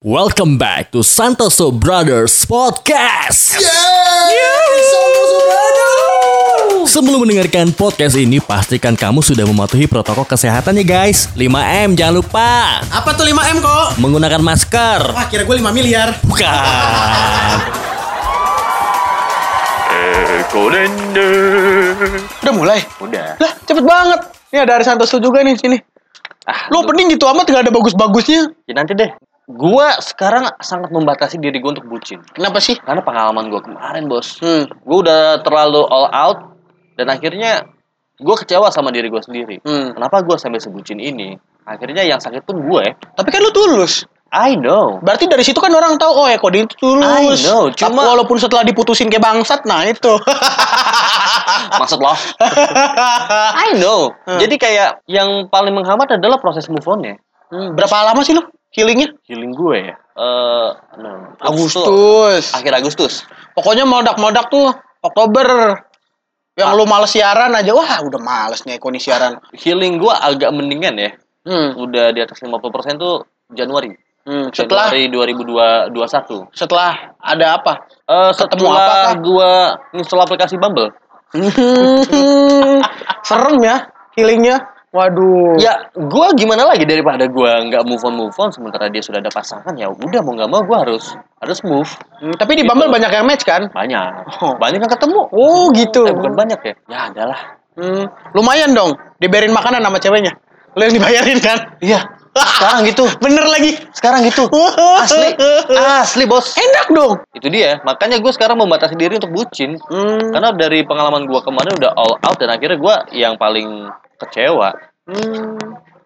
Welcome back to Santoso Brothers Podcast. Sebelum mendengarkan podcast ini, pastikan kamu sudah mematuhi protokol kesehatan ya guys. 5M jangan lupa. Apa tuh 5M kok? Menggunakan masker. Wah kira gue 5 miliar Bukan. Udah mulai? Udah. Lah cepet banget Ini ada Ari Santoso juga nih sini Ah, Lo pening gitu amat gak ada bagus-bagusnya ya nanti deh. Gua sekarang sangat membatasi diri gue untuk bucin. Kenapa sih? Karena pengalaman gue kemarin, bos. Hmm. Gue udah terlalu all out dan akhirnya gue kecewa sama diri gue sendiri. Hmm. Kenapa gue sampai sebucin ini? Akhirnya yang sakit pun gue. Tapi kan lo tulus I know. Berarti dari situ kan orang tahu oh ya Kodin itu tulus. I know, Tapi cuma- walaupun setelah diputusin kayak bangsat, nah itu. Maksud lo? I know. Jadi kayak yang paling menghambat adalah proses move on-nya. Hmm, Berapa lama sih lo healingnya? Healing gue ya. Eh, no. Agustus. Akhir Agustus. Pokoknya meledak-meledak tuh Oktober. Yang lu males siaran aja, wah udah males nih nih siaran. Healing gue agak mendingan ya. Hmm. Udah di atas 50% tuh Januari. hmm. Setelah Januari 2021. setelah ada apa? Eh Ketemu setelah apakah? gua install aplikasi Bumble. Hmm, serem ya healingnya. Waduh. Ya, gua gimana lagi daripada gua nggak move on move on sementara dia sudah ada pasangan ya udah mau nggak mau gua harus harus move. Hmm, tapi di Bumble banyak yang match kan? Banyak. Oh. Banyak yang ketemu. Oh gitu. Eh, bukan banyak ya. Ya adalah. Hmm, lumayan dong. Dibayarin makanan sama ceweknya. Lo yang dibayarin kan? Iya. Sekarang gitu. Bener lagi. Sekarang gitu. Asli. Asli, Bos. Enak dong. Itu dia. Makanya gue sekarang membatasi diri untuk bucin. Hmm. Karena dari pengalaman gua kemarin udah all out dan akhirnya gua yang paling kecewa. Hmm.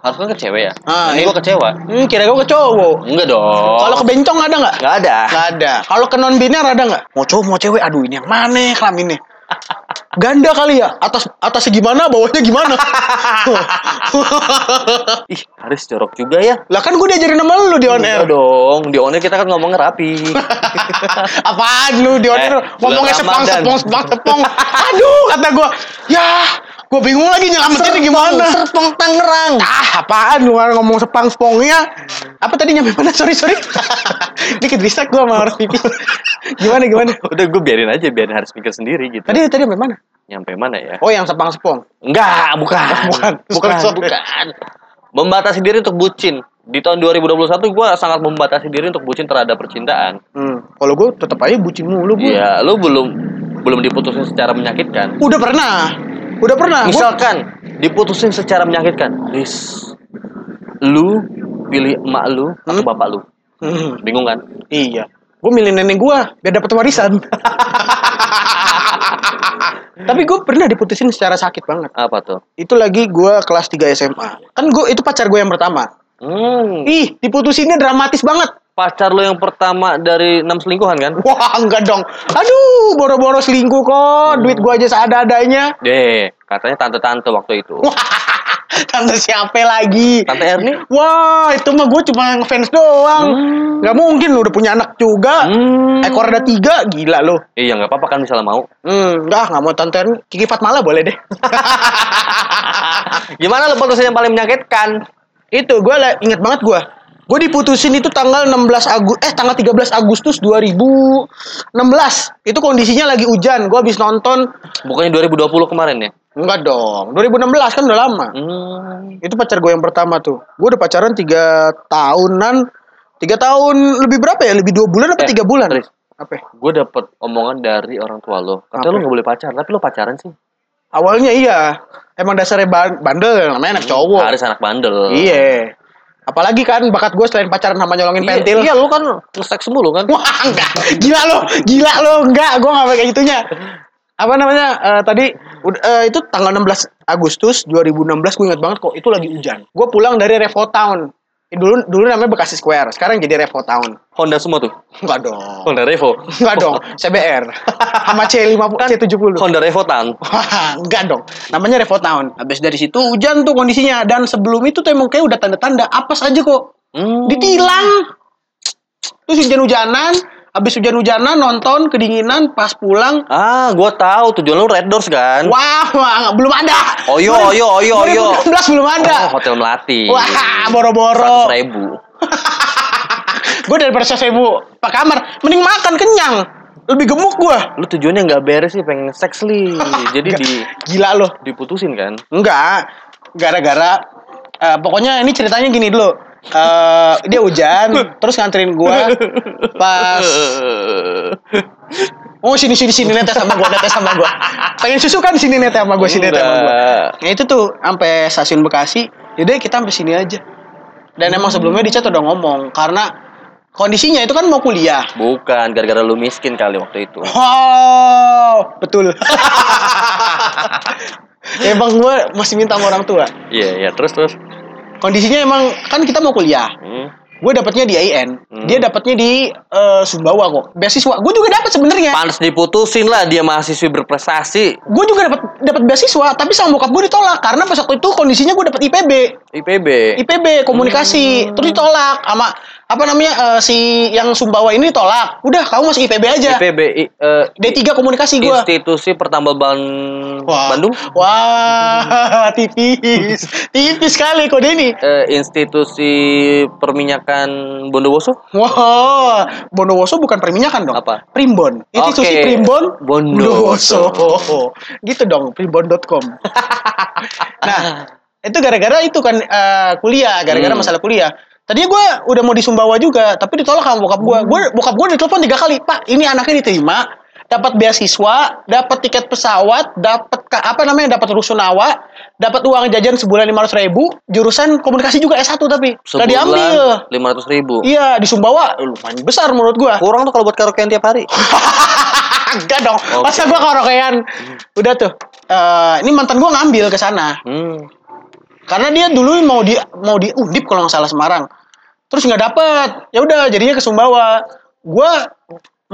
Harusnya ke cewek ya. Ah, ini iya. gua kecewa. Hmm, kira gue ke cowok. Enggak dong. Kalau ke bencong ada nggak? nggak ada. Nggak ada. Kalau ke non biner ada nggak? Mau cowok mau cewek? Aduh ini yang mana kelaminnya? Ganda kali ya? Atas atasnya gimana? Bawahnya gimana? Ih, Haris jorok juga ya. lah kan gue diajarin sama lu di on air. Enggak dong, di on air kita kan ngomongnya rapi. Apaan lu di on air Eh, ngomongnya sepang sepong sepang sepong. Aduh kata gue, ya gue bingung lagi nyelamatinnya gimana. Serpong Tangerang. Ah, apaan lu ngomong sepang sepongnya? Apa tadi nyampe mana? Sorry sorry. Dikit distract gue sama orang pipi. gimana gimana? Udah gue biarin aja, biarin Haris mikir sendiri gitu. Tadi tadi sampai mana? Nyampe mana ya? Oh yang sepang sepong. Enggak, bukan. Bukan. bukan, Sorry, bukan. Membatasi diri untuk bucin. Di tahun 2021 gue sangat membatasi diri untuk bucin terhadap percintaan. Hmm. Kalau gue tetap aja bucin mulu gue. Iya, lu belum belum diputusin secara menyakitkan. Udah pernah. Udah pernah. Gua- Misalkan diputusin secara menyakitkan, Riz, lu pilih emak lu atau Hmm? bapak lu? Hmm. Bingung kan? Iya. Gue milih nenek gue biar dapat warisan. Tapi gue pernah diputusin secara sakit banget. Apa tuh? Itu lagi gue kelas 3 SMA. Kan gue itu pacar gue yang pertama. Hmm, Ih, diputusinnya dramatis banget. Pacar lu yang pertama dari enam selingkuhan kan? Wah, enggak dong. Aduh, boro-boro selingkuh kok. Duit gue aja seada-adanya. Deh, katanya tante-tante waktu itu. Tante siapa lagi? Tante Erni? Wah, itu mah gue cuma ngefans doang. Hmm. Gak mungkin lu udah punya anak juga. Hmm. Ekor ada tiga, gila lu. Iya, nggak apa-apa kan misalnya mau. Hmm, enggak, nggak mau tante Erni. Kiki Fatmala boleh deh. Gimana lu putusin yang paling menyakitkan? itu gue inget banget gue. Gue diputusin itu tanggal 16 Agustus eh tanggal 13 Agustus 2016. Itu kondisinya lagi hujan. Gue habis nonton Bukannya 2020 kemarin ya? enggak dong. 2016 kan udah lama. Hmm. Itu pacar gue yang pertama tuh. Gue udah pacaran tiga tahunan. Tiga tahun lebih berapa ya? Lebih dua bulan apa Eh, tiga bulan? Riz. Apa? Gue dapet omongan dari orang tua lo. Katanya Apa? lu nggak boleh pacaran, tapi lu pacaran sih. Awalnya iya. Emang dasarnya ban- bandel namanya anak cowok. Haris anak bandel. Iya. Apalagi kan bakat gue selain pacaran sama nyolongin Iya, pentil. Iya, lu kan nge-seks mulu kan? Wah enggak, gila lo, gila lo, enggak, gue nggak kayak gitunya. Apa namanya? eh, tadi eh, itu tanggal 16 Agustus 2016 gue ingat banget kok itu lagi hujan. Gue pulang dari Revo Town. Dulu dulu namanya Bekasi Square, sekarang jadi Revo Town. Honda semua tuh. Enggak dong. Honda Revo. Enggak dong, CBR. Sama C50 C70. Honda Revo. Wah, enggak dong. Namanya Revo Town. Habis dari situ hujan tuh kondisinya dan sebelum itu tuh emang kayak udah tanda-tanda apa saja kok. Hmm. Ditilang. Terus hujan-hujanan, habis hujan-hujanan nonton kedinginan pas pulang Ah, gua tahu tujuan lu Red Doors kan? Wah, wah, belum ada. Oyo, oyo, oyo, oyo. 2016 belum ada. Oh, Hotel Melati. Wah, boro-boro. ribu. gue daripada seribu pak kamar, mending makan kenyang. Lebih gemuk gue. Lu tujuannya nggak beres sih pengen seks li. Jadi di Gila loh. diputusin kan? Enggak, gara-gara eh, pokoknya ini ceritanya gini dulu. Eh, dia hujan, terus nganterin gua pas oh sini sini sini netes sama gua netes sama gua. Pengen susu kan sini netes sama gua sini netes sama gua. Nah itu tuh sampai stasiun Bekasi, yaudah kita sampai sini aja. Dan emang sebelumnya di chat udah ngomong karena kondisinya itu kan mau kuliah. Bukan gara-gara lu miskin kali waktu itu. Wow, betul. emang gue masih minta sama orang tua. Iya, iya, terus terus. Kondisinya emang kan kita mau kuliah Hmm. gue dapatnya di AIN Hmm. dia dapatnya di eh, Sumbawa kok beasiswa gue juga dapat sebenarnya Pantes diputusin lah dia mahasiswi berprestasi. gue juga dapat dapat beasiswa tapi sama bokap gue ditolak karena pas waktu itu kondisinya gue dapat IPB IPB. IPB komunikasi terus ditolak sama apa namanya eh, si yang Sumbawa ini ditolak udah kamu masih IPB aja IPB i- eh, D3 komunikasi gue Institusi Pertambangan Bandung. wah tipis tipis sekali kode ini Eh, institusi perminyakan Bondowoso. Wah, Bondowoso bukan perminyakan dong. Apa? Primbon. Institusi Oke. Primbon Bondowoso. gitu dong, primbon.com. nah, itu gara-gara itu kan eh, kuliah, gara-gara Hmm. masalah kuliah. Tadinya gue udah mau di Sumbawa juga, tapi ditolak sama bokap gue. Gue bokap gue ditelepon tiga kali, Pak, ini anaknya diterima, dapat beasiswa, dapat tiket pesawat, dapat apa namanya, dapat rusunawa, dapat uang jajan sebulan lima ribu, jurusan komunikasi juga S1 tapi udah diambil. lima ratus ribu. Iya di Sumbawa lumayan besar menurut gua. Kurang tuh kalau buat karaokean tiap hari. Enggak dong. Oke. Masa gua karaokean. Udah tuh. Eh, ini mantan gua ngambil ke sana. Hmm. Karena dia dulu mau di mau di Undip kalau nggak salah Semarang. Terus nggak dapet. Ya udah jadinya ke Sumbawa. Gua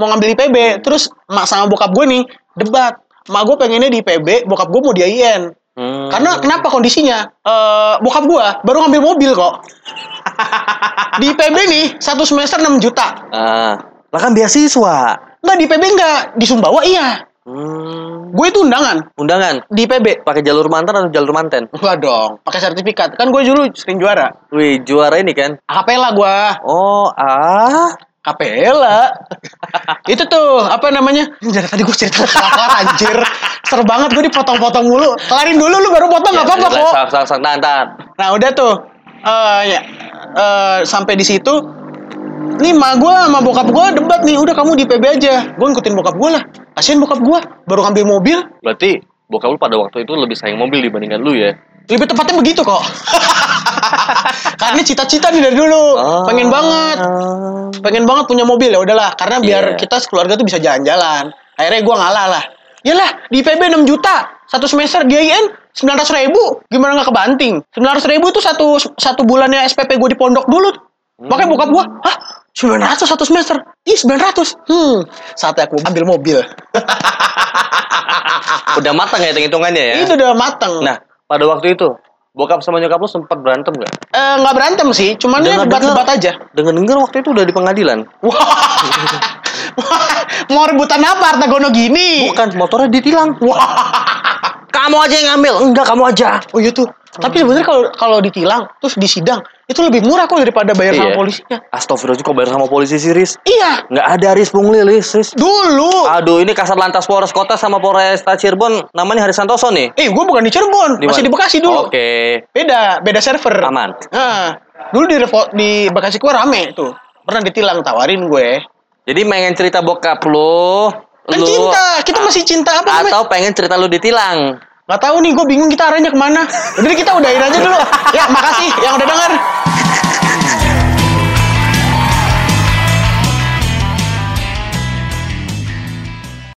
mau ngambil IPB, terus mak sama bokap gue nih debat. Mak gue pengennya di IPB, bokap gue mau di IN. Hmm. Karena kenapa kondisinya? Eh bokap gua baru ngambil mobil kok. di IPB nih satu semester 6 juta. Ah, lah kan beasiswa. Enggak di IPB enggak, di Sumbawa iya. Hmm. Gue itu undangan Undangan di IPB. pakai jalur mantan atau jalur manten? Enggak dong, pakai sertifikat. Kan gue dulu sering juara. Wih, juara ini kan. Akapela gua, Oh, ah. kapela. itu tuh apa namanya? Dari tadi gue cerita kelar anjir. Seru banget gue dipotong-potong mulu. Kelarin dulu lu baru potong nggak apa-apa kok. Sak, sak, sak, tahan. Nah udah tuh, eh ya eh, sampai di situ, nih ma gue sama bokap gue debat nih, udah kamu di PB aja, gue ngikutin bokap gue lah. Kasian bokap gue, baru ngambil mobil, Berarti bokap lu pada waktu itu lebih sayang mobil dibandingkan lu ya? lebih tepatnya begitu kok. Karena cita-cita nih dari dulu, Ah. pengen banget, pengen banget punya mobil ya udahlah, karena biar Iya. kita sekeluarga tuh bisa jalan-jalan. Akhirnya gue ngalah lah. Yalah, di PB 6 juta, satu semester di IN 900 ribu, gimana nggak kebanting? 900 ribu itu satu satu bulannya SPP gue di pondok dulu. Makanya bokap gue, hah 900 satu semester? Ih 900. Hmm, saatnya aku ambil mobil. Udah matang ya hitung-hitungannya ya? Itu udah mateng. Nah, pada waktu itu, bokap sama nyokap lu sempat berantem gak? Eh, nggak berantem sih, cuman dia debat-debat aja. Dengan denger waktu itu udah di pengadilan. Wah, mau rebutan apa harta gono gini? Bukan, motornya ditilang. Wah, Kamu aja yang ngambil. Enggak, kamu aja. oh iya tuh. Tapi sebenarnya kalau kalau ditilang terus di sidang itu lebih murah kok daripada bayar sama Iya. polisinya. Astagfirullah, kok bayar sama polisi sih, Riz? Iya, Nggak ada Riz, pungli, Riz. Riz. dulu. Aduh, ini kasat lantas Polres Kota sama Polres Cirebon namanya Hari Santoso nih. Eh, gue bukan di Cirebon, masih mana? di Bekasi dulu. Oke. Beda, beda server. Aman. Nah, dulu di Revo- di Bekasi gue rame tuh. Pernah ditilang tawarin gue. Jadi pengen cerita bokap lu, Kan lu cinta, kita masih cinta apa namanya? atau pengen cerita lu ditilang. Gak tahu nih, gue bingung kita arahnya ke mana. Deh, kita udahin aja dulu. Ya, makasih yang udah denger. Thank you.